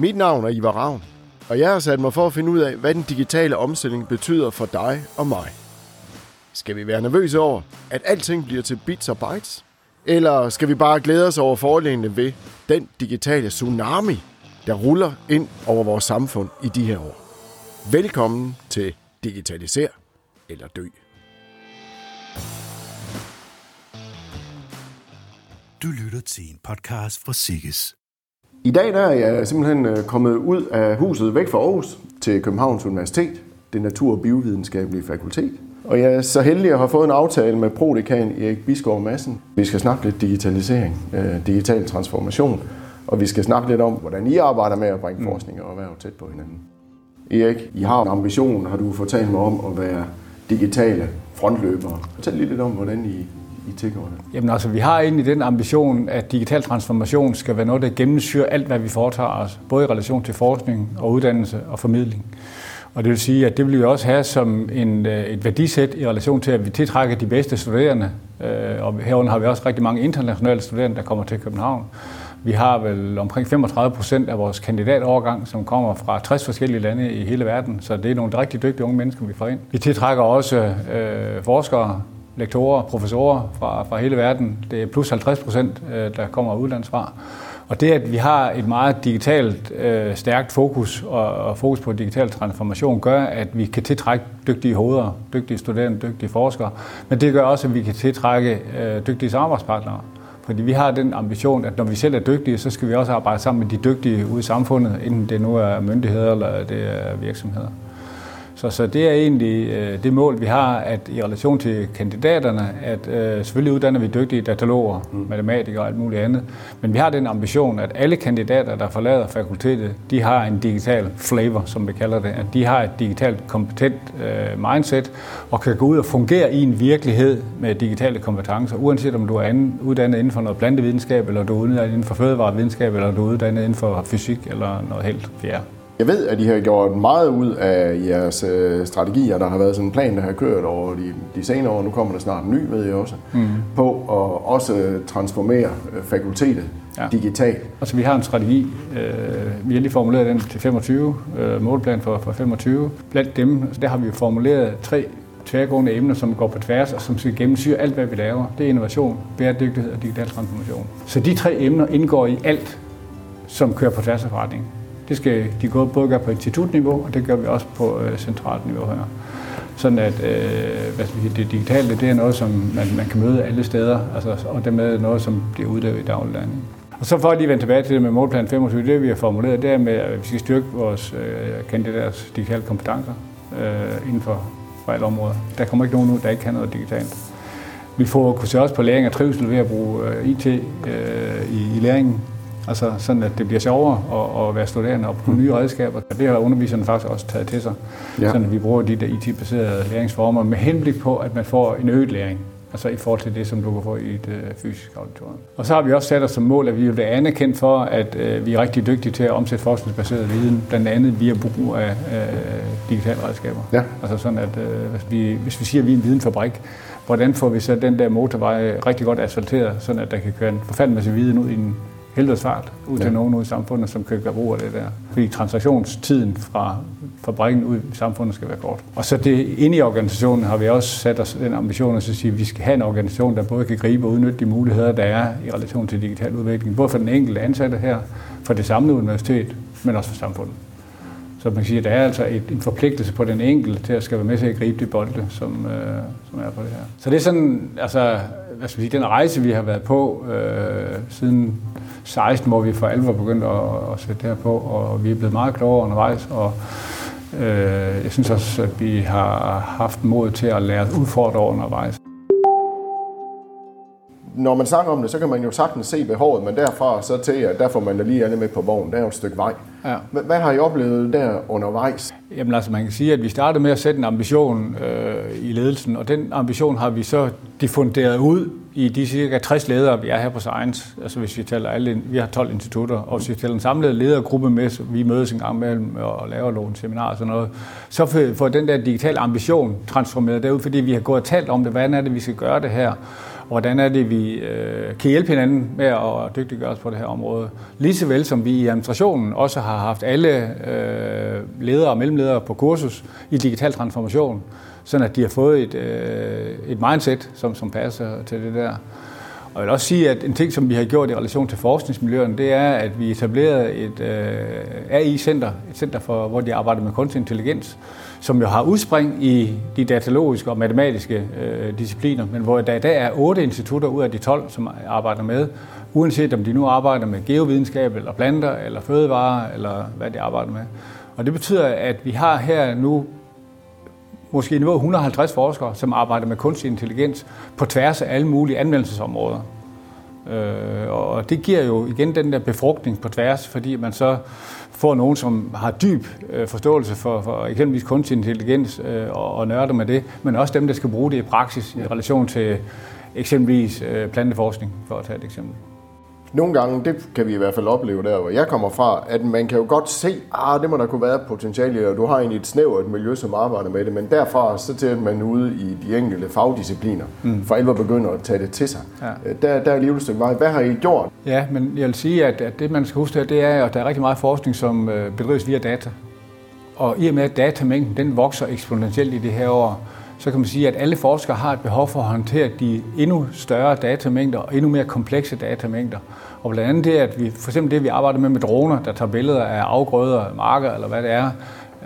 Mit navn er Ivar Ravn, og jeg har sat mig for at finde ud af, hvad den digitale omstilling betyder for dig og mig. Skal vi være nervøse over, at alting bliver til bits og bytes? Eller skal vi bare glæde os over fordelene ved den digitale tsunami, der ruller ind over vores samfund i de her år? Velkommen til Digitaliser eller Dø. Du lytter til en podcast fra Sikkes. I dag der er jeg simpelthen øh, kommet ud af huset væk fra Aarhus til Københavns Universitet, det natur- og biovidenskabelige fakultet. Og jeg er så heldig at have fået en aftale med prodekan Erik Biskov Madsen. Vi skal snakke lidt digitalisering, øh, digital transformation, og vi skal snakke lidt om, hvordan I arbejder med at bringe forskning og erhverv tæt på hinanden. Erik, I har en ambition, har du fortalt mig om, at være digitale frontløbere. Fortæl lige lidt om, hvordan I, i tænker. Jamen altså, vi har egentlig den ambition, at digital transformation skal være noget, der gennemsyrer alt, hvad vi foretager os, både i relation til forskning og uddannelse og formidling. Og det vil sige, at det vil vi også have som en, øh, et værdisæt i relation til, at vi tiltrækker de bedste studerende. Øh, og herunder har vi også rigtig mange internationale studerende, der kommer til København. Vi har vel omkring 35 procent af vores kandidatårgang, som kommer fra 60 forskellige lande i hele verden, så det er nogle rigtig dygtige unge mennesker, vi får ind. Vi tiltrækker også øh, forskere, lektorer, professorer fra, fra hele verden. Det er plus 50 procent, øh, der kommer udlandsfra. Og det, at vi har et meget digitalt øh, stærkt fokus og, og fokus på digital transformation, gør, at vi kan tiltrække dygtige hoveder, dygtige studerende, dygtige forskere. Men det gør også, at vi kan tiltrække øh, dygtige samarbejdspartnere. Fordi vi har den ambition, at når vi selv er dygtige, så skal vi også arbejde sammen med de dygtige ude i samfundet, enten det nu er myndigheder eller det er virksomheder. Så, så det er egentlig øh, det mål, vi har, at i relation til kandidaterne, at øh, selvfølgelig uddanner vi dygtige dataloger, mm. matematikere og alt muligt andet, men vi har den ambition, at alle kandidater, der forlader fakultetet, de har en digital flavor, som vi kalder det, at de har et digitalt kompetent øh, mindset og kan gå ud og fungere i en virkelighed med digitale kompetencer, uanset om du er anden, uddannet inden for noget plantevidenskab, eller du er uddannet inden for fødevarevidenskab, eller du er uddannet inden for fysik eller noget helt fjerde. Jeg ved, at I har gjort meget ud af jeres øh, strategier. Der har været sådan en plan, der har kørt over de, de senere år. Nu kommer der snart en ny, ved jeg også. Mm. På at også transformere øh, fakultetet ja. digitalt. Altså vi har en strategi. Øh, vi har lige formuleret den til 25, øh, målplan for, for 25. Blandt dem, der har vi formuleret tre tværgående emner, som går på tværs og som skal gennemsyre alt, hvad vi laver. Det er innovation, bæredygtighed og digital transformation. Så de tre emner indgår i alt, som kører på tværs af forretningen. Det skal de både gøre på institutniveau, og det gør vi også på øh, centralt niveau her. Sådan at øh, hvad skal vi, det digitale, det er noget, som man, man kan møde alle steder, altså, og dermed noget, som bliver udlevet i dagligdagen. Og så for at lige vende tilbage til det med målplan 25, det vi har formuleret, det er med, at vi skal styrke vores øh, kandidaters digitale kompetencer øh, inden for, for alle områder. Der kommer ikke nogen ud, der ikke kan noget digitalt. Vi får kunne se også på læring og trivsel ved at bruge øh, IT øh, i, i læringen. Altså sådan, at det bliver sjovere at, at være studerende og bruge nye redskaber. Det har underviserne faktisk også taget til sig. Ja. Sådan at vi bruger de der IT-baserede læringsformer med henblik på, at man får en øget læring. Altså i forhold til det, som du kan få i et øh, fysisk auditorium. Og så har vi også sat os som mål, at vi vil være anerkendt for, at øh, vi er rigtig dygtige til at omsætte forskningsbaseret viden, blandt andet via brug af øh, digitale redskaber. Ja. Altså sådan, at øh, hvis, vi, hvis vi siger, at vi er en videnfabrik, hvordan får vi så den der motorvej rigtig godt asfalteret, sådan at der kan køre en forfærdelig masse viden ud i en helvedes fart ud til ja. nogen ude i samfundet, som kan gøre brug af det der. Fordi transaktionstiden fra fabrikken ud i samfundet skal være kort. Og så det, inde i organisationen har vi også sat os den ambition at sige, at vi skal have en organisation, der både kan gribe og udnytte de muligheder, der er i relation til digital udvikling. Både for den enkelte ansatte her, for det samlede universitet, men også for samfundet. Så man kan sige, at der er altså et, en forpligtelse på den enkelte til at skal være med til at gribe de bolde, som, øh, som er på det her. Så det er sådan, altså, hvad skal vi sige, den rejse, vi har været på øh, siden 16, hvor vi for alvor begyndte at, at sætte det her på, og vi er blevet meget klogere undervejs, og øh, jeg synes også, at vi har haft mod til at lære udfordre undervejs. Når man snakker om det, så kan man jo sagtens se behovet, men derfra så til, at der får man da lige alle med på vognen. Der er jo et stykke vej. Ja. Hvad har I oplevet der undervejs? Jamen altså, man kan sige, at vi startede med at sætte en ambition øh, i ledelsen, og den ambition har vi så diffunderet ud i de cirka 60 ledere, vi er her på Science. Altså hvis vi tæller alle, vi har 12 institutter, og hvis vi tæller en samlet ledergruppe med, så vi mødes en gang imellem og laver nogle seminarer og sådan noget, så får den der digitale ambition transformeret derud, fordi vi har gået og talt om det, hvordan er det, vi skal gøre det her hvordan er det, vi øh, kan hjælpe hinanden med at dygtiggøre os på det her område. Lige så vel som vi i administrationen også har haft alle øh, ledere og mellemledere på kursus i digital transformation, sådan at de har fået et, øh, et mindset, som, som passer til det der. Og jeg vil også sige, at en ting, som vi har gjort i relation til forskningsmiljøerne, det er, at vi etablerede et øh, AI-center, et center, for, hvor de arbejder med kunstig intelligens, som jo har udspring i de datalogiske og matematiske øh, discipliner, men hvor der i dag er otte institutter ud af de 12, som arbejder med, uanset om de nu arbejder med geovidenskab, eller planter, eller fødevarer, eller hvad de arbejder med. Og det betyder, at vi har her nu måske niveau 150 forskere, som arbejder med kunstig intelligens på tværs af alle mulige anvendelsesområder. Øh, og det giver jo igen den der befrugtning på tværs, fordi man så får nogen, som har dyb øh, forståelse for, for eksempelvis kunstig intelligens øh, og, og nørder med det, men også dem, der skal bruge det i praksis i relation til eksempelvis øh, planteforskning, for at tage et eksempel. Nogle gange, det kan vi i hvert fald opleve der, hvor jeg kommer fra, at man kan jo godt se, ah, det må der kunne være potentiale og du har egentlig et snævert miljø, som arbejder med det, men derfra så til, at man ude i de enkelte fagdiscipliner mm. for alvor begynder at tage det til sig. Ja. Øh, der, der er alligevel et stykke vej. Hvad har I gjort? Ja, men jeg vil sige, at, at det man skal huske, det er, at der er rigtig meget forskning, som øh, bedrives via data. Og i og med, at datamængden den vokser eksponentielt i det her år, så kan man sige, at alle forskere har et behov for at håndtere de endnu større datamængder og endnu mere komplekse datamængder. Og blandt andet det, at vi, for eksempel det, vi arbejder med med droner, der tager billeder af afgrøder, marker eller hvad det er,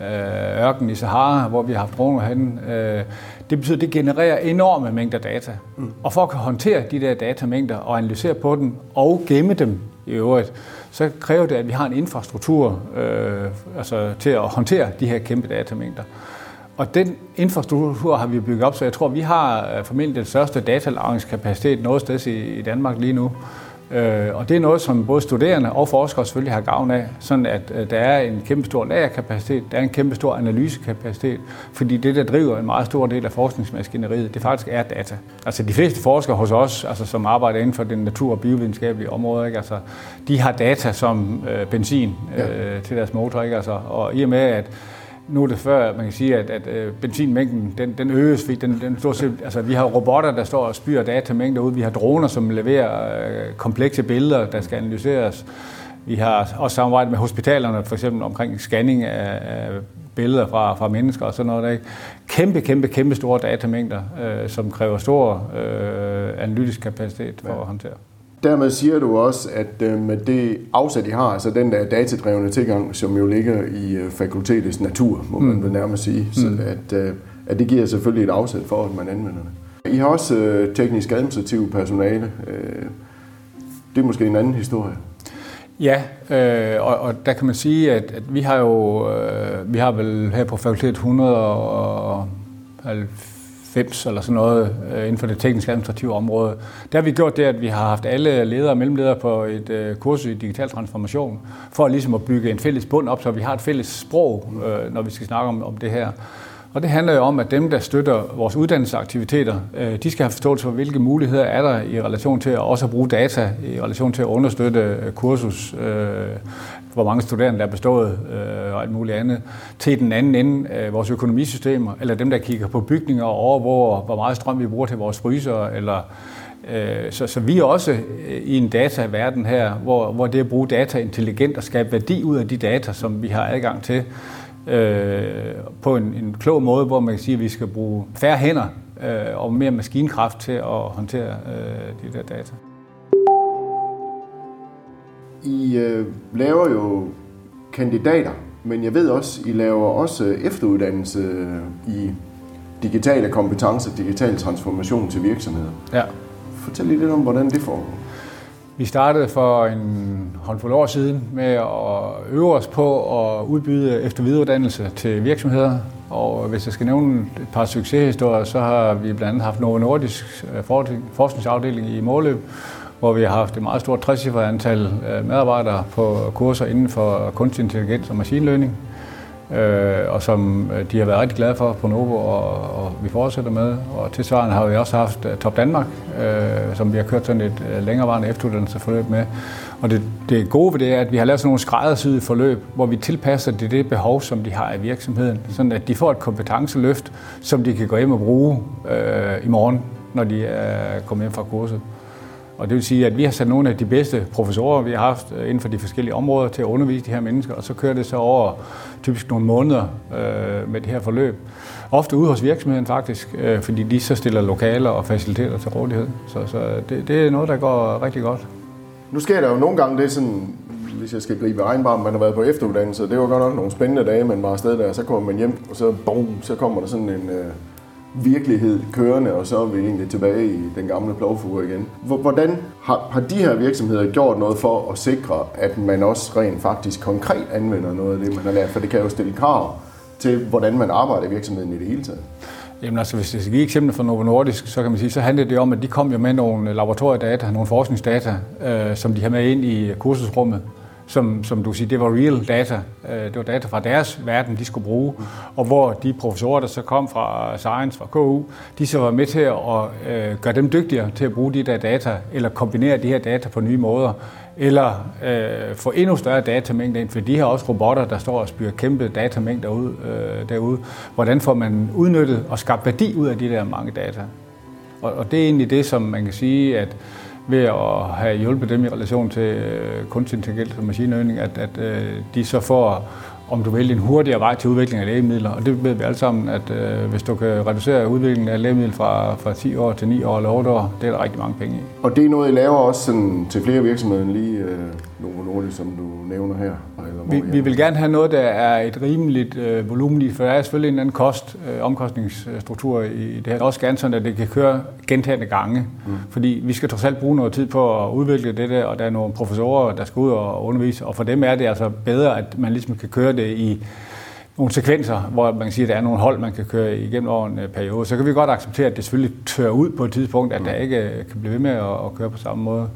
øh, ørken i Sahara, hvor vi har haft droner henne, øh, det betyder, at det genererer enorme mængder data. Mm. Og for at kunne håndtere de der datamængder og analysere på dem og gemme dem i øvrigt, så kræver det, at vi har en infrastruktur øh, altså til at håndtere de her kæmpe datamængder. Og den infrastruktur har vi bygget op, så jeg tror, vi har øh, formentlig den største datalagringskapacitet noget sted i Danmark lige nu. Øh, og det er noget, som både studerende og forskere selvfølgelig har gavn af, sådan at øh, der er en kæmpe stor lagerkapacitet, der er en kæmpe stor analysekapacitet, fordi det, der driver en meget stor del af forskningsmaskineriet, det faktisk er data. Altså de fleste forskere hos os, altså, som arbejder inden for den natur- og biovidenskabelige område, ikke? Altså, de har data som øh, benzin øh, ja. til deres motor, ikke? Altså, og i og med, at nu er det før, man kan sige, at, at øh, benzinmængden den, den øges, fordi den, den stort set, altså, vi har robotter, der står og spyrer datamængder ud, vi har droner, som leverer øh, komplekse billeder, der skal analyseres. Vi har også samarbejdet med hospitalerne, for eksempel omkring scanning af, af billeder fra, fra mennesker og sådan noget. Der, ikke? Kæmpe, kæmpe, kæmpe store datamængder, øh, som kræver stor øh, analytisk kapacitet for ja. at håndtere dermed siger du også, at øh, med det afsæt, I har, altså den der datadrevne tilgang, som jo ligger i øh, fakultetets natur, må man mm. vel nærmest sige, så mm. at, øh, at det giver selvfølgelig et afsæt for, at man anvender det. I har også teknisk administrativ personale. Det er måske en anden historie. Ja, øh, og, og der kan man sige, at, at vi har jo, øh, vi har vel her på fakultet 100 og 90 eller sådan noget øh, inden for det tekniske administrative område. Der har vi gjort det, at vi har haft alle ledere og mellemledere på et øh, kursus i digital transformation, for ligesom at bygge en fælles bund op, så vi har et fælles sprog, øh, når vi skal snakke om, om det her. Og det handler jo om, at dem, der støtter vores uddannelsesaktiviteter, øh, de skal have forståelse for, hvilke muligheder er der i relation til at også bruge data, i relation til at understøtte øh, kursus, øh, hvor mange studerende der er bestået og alt muligt andet, til den anden ende vores økonomisystemer, eller dem, der kigger på bygninger og overvåger, hvor meget strøm vi bruger til vores fryser, eller så, så vi er også i en dataverden her, hvor, hvor det at bruge data intelligent og skabe værdi ud af de data, som vi har adgang til, øh, på en, en klog måde, hvor man kan sige, at vi skal bruge færre hænder øh, og mere maskinkraft til at håndtere øh, de der data. I øh, laver jo kandidater, men jeg ved også, I laver også efteruddannelse i digitale kompetencer, digital transformation til virksomheder. Ja. Fortæl lige lidt om, hvordan det foregår. Vi startede for en håndfuld år siden med at øve os på at udbyde efter videreuddannelse til virksomheder. Og hvis jeg skal nævne et par succeshistorier, så har vi blandt andet haft Novo Nordisk øh, forskningsafdeling i Måløb, hvor vi har haft et meget stort 60 antal øh, medarbejdere på kurser inden for kunstig intelligens og machine learning, øh, og som øh, de har været rigtig glade for på Novo, og, og vi fortsætter med. Og tilsvarende har vi også haft øh, Top Danmark, øh, som vi har kørt sådan et længerevarende efteruddannelsesforløb med. Og det, det gode ved det er, at vi har lavet sådan nogle skræddersyede forløb, hvor vi tilpasser det det behov, som de har i virksomheden, sådan at de får et kompetenceløft, som de kan gå hjem og bruge øh, i morgen når de er kommet hjem fra kurset. Og det vil sige, at vi har sat nogle af de bedste professorer, vi har haft øh, inden for de forskellige områder til at undervise de her mennesker, og så kører det så over typisk nogle måneder øh, med det her forløb. Ofte ude hos virksomheden faktisk, øh, fordi de så stiller lokaler og faciliteter til rådighed. Så, så øh, det, det er noget, der går rigtig godt. Nu sker der jo nogle gange det sådan, hvis jeg skal gribe egenbarm, man har været på efteruddannelse, det var godt nok nogle spændende dage, man var afsted der, så kommer man hjem, og så, boom, så kommer der sådan en øh, virkelighed kørende, og så er vi egentlig tilbage i den gamle plovfuger igen. Hvordan har, har de her virksomheder gjort noget for at sikre, at man også rent faktisk konkret anvender noget af det, man har lært? For det kan jo stille krav til, hvordan man arbejder i virksomheden i det hele taget. Jamen altså, hvis jeg skal give eksempler fra Novo Nordisk, så kan man sige, så handler det om, at de kom jo med nogle laboratoriedata, nogle forskningsdata, øh, som de har med ind i kursusrummet som, som du siger, det var real data. Øh, det var data fra deres verden, de skulle bruge. Og hvor de professorer, der så kom fra Science, fra KU, de så var med til at øh, gøre dem dygtigere til at bruge de der data, eller kombinere de her data på nye måder, eller øh, få endnu større datamængder ind, for de har også robotter, der står og spyrer kæmpe datamængder ud, øh, derude. Hvordan får man udnyttet og skabt værdi ud af de der mange data? Og, og det er egentlig det, som man kan sige, at ved at have hjulpet dem i relation til øh, kunstig intelligens og maskinøgning, at, at øh, de så får om du vil, en hurtigere vej til udvikling af lægemidler. Og det ved vi alle sammen, at øh, hvis du kan reducere udviklingen af lægemidler fra, fra 10 år til 9 år eller 8 år, det er der rigtig mange penge i. Og det er noget, I laver også sådan, til flere virksomheder end lige øh, Novo Nordisk, som du nævner her? Eller vi, vi vil gerne have noget, der er et rimeligt øh, volumen for der er selvfølgelig en anden kost, øh, omkostningsstruktur i det her. Også gerne sådan, at det kan køre gentagende gange, mm. fordi vi skal trods alt bruge noget tid på at udvikle det der, og der er nogle professorer, der skal ud og undervise, og for dem er det altså bedre, at man ligesom kan køre det i nogle sekvenser, hvor man kan sige, at der er nogle hold, man kan køre igennem over en øh, periode. Så kan vi godt acceptere, at det selvfølgelig tør ud på et tidspunkt, at mm. der ikke øh, kan blive ved med at køre på samme måde.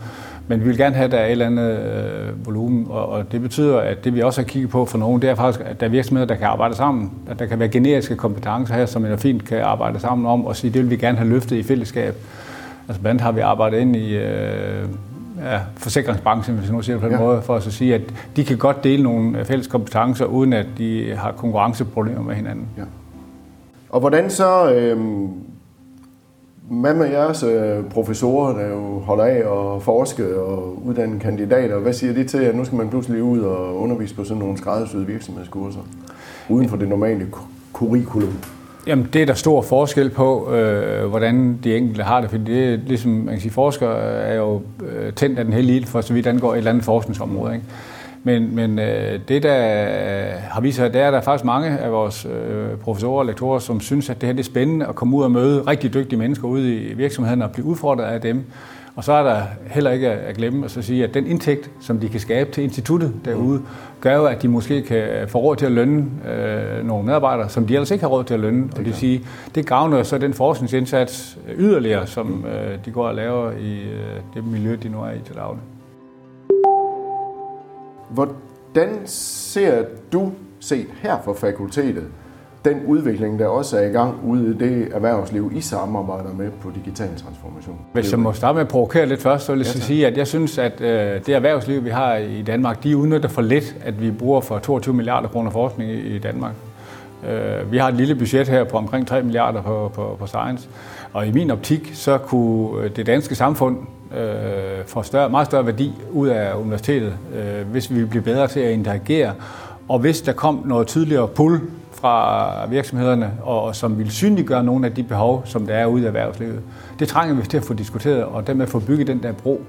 Men vi vil gerne have, at der er et eller andet øh, volumen, og, og det betyder, at det vi også har kigget på for nogen, det er faktisk, at der er virksomheder, der kan arbejde sammen, at der kan være generiske kompetencer her, som er fint kan arbejde sammen om, og sige, det vil vi gerne have løftet i fællesskab. Altså blandt har vi arbejdet ind i øh, ja, forsikringsbranchen, hvis jeg nu siger det på den ja. måde, for at sige, at de kan godt dele nogle fælles kompetencer, uden at de har konkurrenceproblemer med hinanden. Ja. Og hvordan så øh, hvad med jeres øh, professorer, der jo holder af at forske og uddanne kandidater? Hvad siger de til, at nu skal man pludselig ud og undervise på sådan nogle skræddersyde virksomhedskurser, uden for det normale curriculum? Jamen, det er der stor forskel på, øh, hvordan de enkelte har det, fordi det er ligesom, man kan sige, forskere er jo øh, tændt af den hele ild, for så vidt angår et eller andet forskningsområde. Ikke? Men, men øh, det, der har vist sig, det er, at der er faktisk mange af vores øh, professorer og lektorer, som synes, at det her det er spændende at komme ud og møde rigtig dygtige mennesker ude i virksomheden og blive udfordret af dem. Og så er der heller ikke at glemme at så sige, at den indtægt, som de kan skabe til instituttet derude, gør jo, at de måske kan få råd til at lønne øh, nogle medarbejdere, som de ellers ikke har råd til at lønne. Det og det vil sige, det gavner så den forskningsindsats yderligere, som øh, de går og laver i øh, det miljø, de nu er i til daglig. Hvordan ser du set her fra fakultetet den udvikling, der også er i gang ude i det erhvervsliv, I samarbejder med på digital transformation? Hvis jeg må starte med at provokere lidt først, så vil jeg ja, sige, at jeg synes, at øh, det erhvervsliv, vi har i Danmark, de udnytter for lidt, at vi bruger for 22 milliarder kroner forskning i Danmark. Øh, vi har et lille budget her på omkring 3 milliarder på, på, på science, og i min optik, så kunne øh, det danske samfund øh, får større, meget større værdi ud af universitetet, øh, hvis vi bliver bedre til at interagere, og hvis der kom noget tydeligere pull fra virksomhederne, og, og som vil synliggøre nogle af de behov, som der er ude i erhvervslivet. Det trænger vi til at få diskuteret, og dermed få bygget den der bro.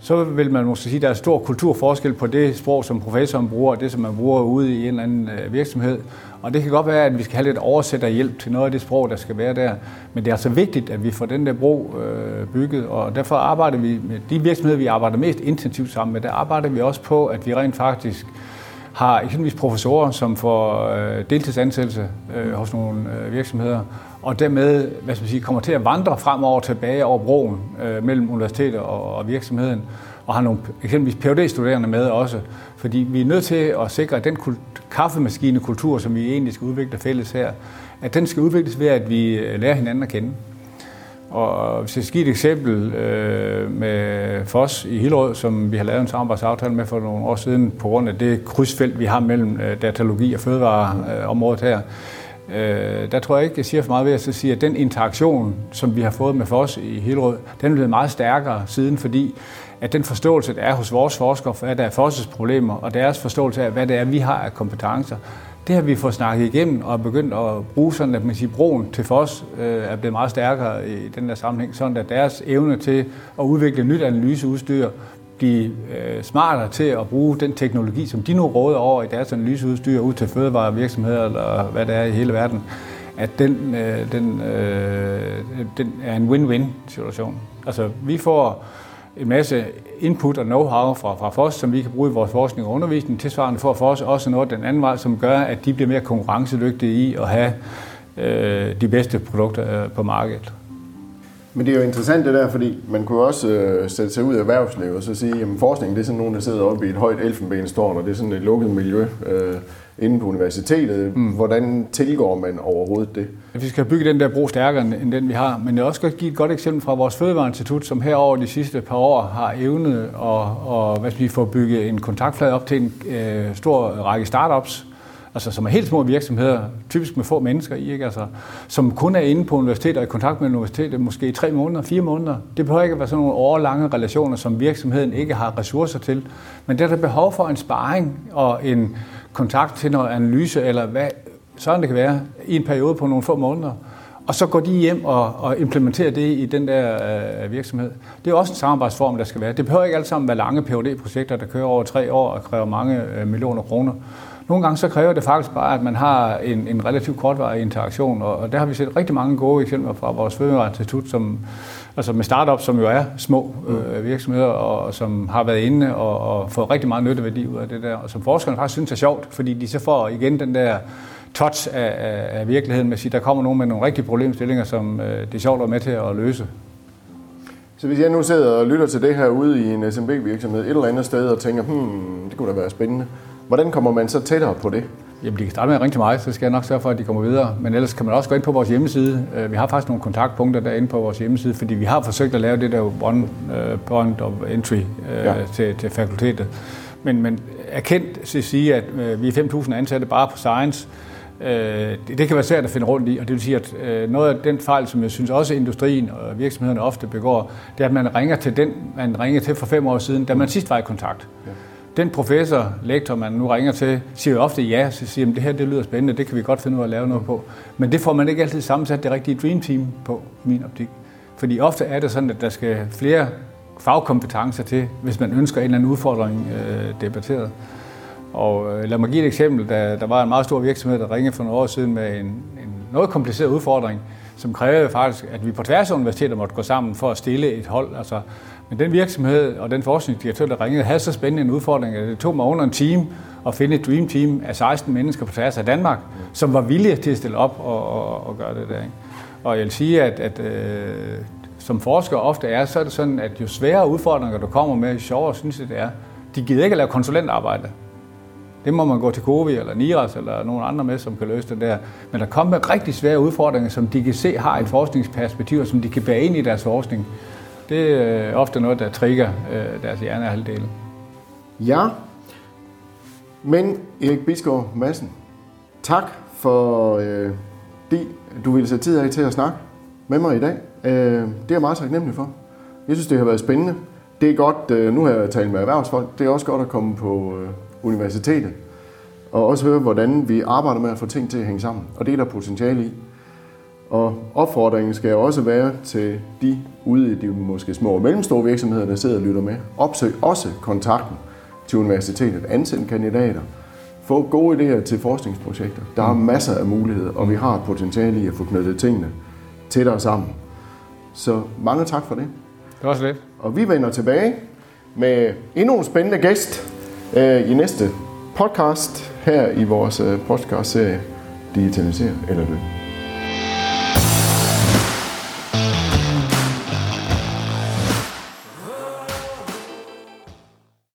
Så vil man måske sige, at der er stor kulturforskel på det sprog, som professoren bruger, og det, som man bruger ude i en eller anden øh, virksomhed. Og det kan godt være, at vi skal have lidt oversætterhjælp til noget af det sprog, der skal være der. Men det er altså vigtigt, at vi får den der bro øh, bygget, og derfor arbejder vi med de virksomheder, vi arbejder mest intensivt sammen med, der arbejder vi også på, at vi rent faktisk har eksempelvis professorer, som får øh, deltidsansættelse øh, hos nogle øh, virksomheder, og dermed hvad skal man sige, kommer til at vandre fremover tilbage over broen øh, mellem universitetet og, og virksomheden, og har nogle eksempelvis PhD-studerende med også, fordi vi er nødt til at sikre, at den kaffemaskinekultur, som vi egentlig skal udvikle fælles her, at den skal udvikles ved, at vi øh, lærer hinanden at kende. Og hvis jeg skal give et eksempel øh, med FOS i Hillerød, som vi har lavet en samarbejdsaftale med for nogle år siden, på grund af det krydsfelt, vi har mellem øh, datalogi og fødevareområdet her, Øh, der tror jeg ikke, jeg siger for meget ved at sige, at den interaktion, som vi har fået med FOS i Hillerød, den er blevet meget stærkere siden, fordi at den forståelse, der er hos vores forskere, hvad der er FOS' problemer, og deres forståelse af, hvad det er, vi har af kompetencer, det har vi fået snakket igennem og begyndt at bruge sådan, at man siger, broen til FOS øh, er blevet meget stærkere i den der sammenhæng, sådan at deres evne til at udvikle nyt analyseudstyr blive øh, smartere til at bruge den teknologi, som de nu råder over i deres analyseudstyr ud til fødevarevirksomheder eller hvad det er i hele verden, at den, øh, den, øh, den er en win-win situation. Altså vi får en masse input og know-how fra, fra FOS, som vi kan bruge i vores forskning og undervisning. Tilsvarende får FOS også noget den anden vej, som gør, at de bliver mere konkurrencedygtige i at have øh, de bedste produkter øh, på markedet. Men det er jo interessant det der, fordi man kunne også øh, sætte sig ud af erhvervslivet og så sige, at forskning det er sådan nogen, der sidder oppe i et højt elfenbenstårn, og det er sådan et lukket miljø øh, inde på universitetet. Mm. Hvordan tilgår man overhovedet det? Vi skal bygge den der bro stærkere end den, vi har. Men jeg også godt give et godt eksempel fra vores Fødevareinstitut, som her over de sidste par år har evnet at, og, hvad skal vi, få bygget en kontaktflade op til en øh, stor række startups, altså som er helt små virksomheder, typisk med få mennesker i, ikke? Altså, som kun er inde på universitetet og i kontakt med universitetet måske i tre måneder, fire måneder. Det behøver ikke at være sådan nogle årlange relationer, som virksomheden ikke har ressourcer til. Men det er der behov for en sparring og en kontakt til noget analyse, eller hvad sådan det kan være, i en periode på nogle få måneder. Og så går de hjem og, og implementerer det i den der øh, virksomhed. Det er også en samarbejdsform, der skal være. Det behøver ikke alt sammen være lange phd projekter der kører over tre år og kræver mange øh, millioner kroner. Nogle gange så kræver det faktisk bare, at man har en, en relativt kortvarig interaktion, og, og der har vi set rigtig mange gode eksempler fra vores Fødevareinstitut, som, altså med startups, som jo er små øh, virksomheder, og, og som har været inde og, og fået rigtig meget nytteværdi ud af det der, og som forskerne faktisk synes er sjovt, fordi de så får igen den der touch af, af, af virkeligheden med at sige, der kommer nogen med nogle rigtige problemstillinger, som øh, det er sjovt at være med til at løse. Så hvis jeg nu sidder og lytter til det her ude i en SMB-virksomhed et eller andet sted og tænker, hmm, det kunne da være spændende, Hvordan kommer man så tættere på det? Jamen, de kan starte med at ringe til mig, så skal jeg nok sørge for, at de kommer videre. Men ellers kan man også gå ind på vores hjemmeside. Øh, vi har faktisk nogle kontaktpunkter derinde på vores hjemmeside, fordi vi har forsøgt at lave det der one øh, point of entry øh, ja. til, til fakultetet. Men, men erkendt at sige, at vi er 5.000 ansatte bare på science, det, kan være svært at finde rundt i, og det vil sige, at noget af den fejl, som jeg synes også industrien og virksomhederne ofte begår, det er, at man ringer til den, man ringer til for fem år siden, da man sidst var i kontakt. Ja den professor, lektor, man nu ringer til, siger jo ofte ja, så siger at det her det lyder spændende, det kan vi godt finde ud af at lave noget på. Men det får man ikke altid sammensat det rigtige dream team på, min optik. Fordi ofte er det sådan, at der skal flere fagkompetencer til, hvis man ønsker en eller anden udfordring øh, debatteret. Og øh, lad mig give et eksempel. Der, der var en meget stor virksomhed, der ringede for nogle år siden med en, en noget kompliceret udfordring, som krævede faktisk, at vi på tværs af universiteter måtte gå sammen for at stille et hold. Altså, men den virksomhed og den forskningsdirektør, der ringede, havde så spændende en udfordring, at det tog mig under en time at finde et dream team af 16 mennesker på tværs af Danmark, som var villige til at stille op og, og, og gøre det der. Ikke? Og jeg vil sige, at, at øh, som forsker ofte er, så er det sådan, at jo sværere udfordringer du kommer med, jo sjovere synes jeg det er. De gider ikke at lave konsulentarbejde. Det må man gå til Covi eller Niras eller nogen andre med, som kan løse det der. Men der kommer med rigtig svære udfordringer, som de kan se har et forskningsperspektiv, og som de kan bære ind i deres forskning. Det er øh, ofte noget, der trigger øh, deres hjernehalvdel. Ja, men Erik Bisgaard Madsen, tak for, øh, det, du ville sætte tid af til at snakke med mig i dag. Øh, det er jeg meget taknemmelig for. Jeg synes, det har været spændende. Det er godt, øh, nu har jeg talt med erhvervsfolk, det er også godt at komme på øh, universitetet og også høre, hvordan vi arbejder med at få ting til at hænge sammen. Og det er der potentiale i. Og opfordringen skal også være til de ude i de måske små og mellemstore virksomheder, der sidder og lytter med. Opsøg også kontakten til universitetet. Ansend kandidater. Få gode idéer til forskningsprojekter. Der er masser af muligheder, og vi har et potentiale i at få knyttet tingene tættere sammen. Så mange tak for det. Det var så lidt. Og vi vender tilbage med endnu en spændende gæst øh, i næste podcast her i vores øh, podcast-serie Digitalisere eller Løb.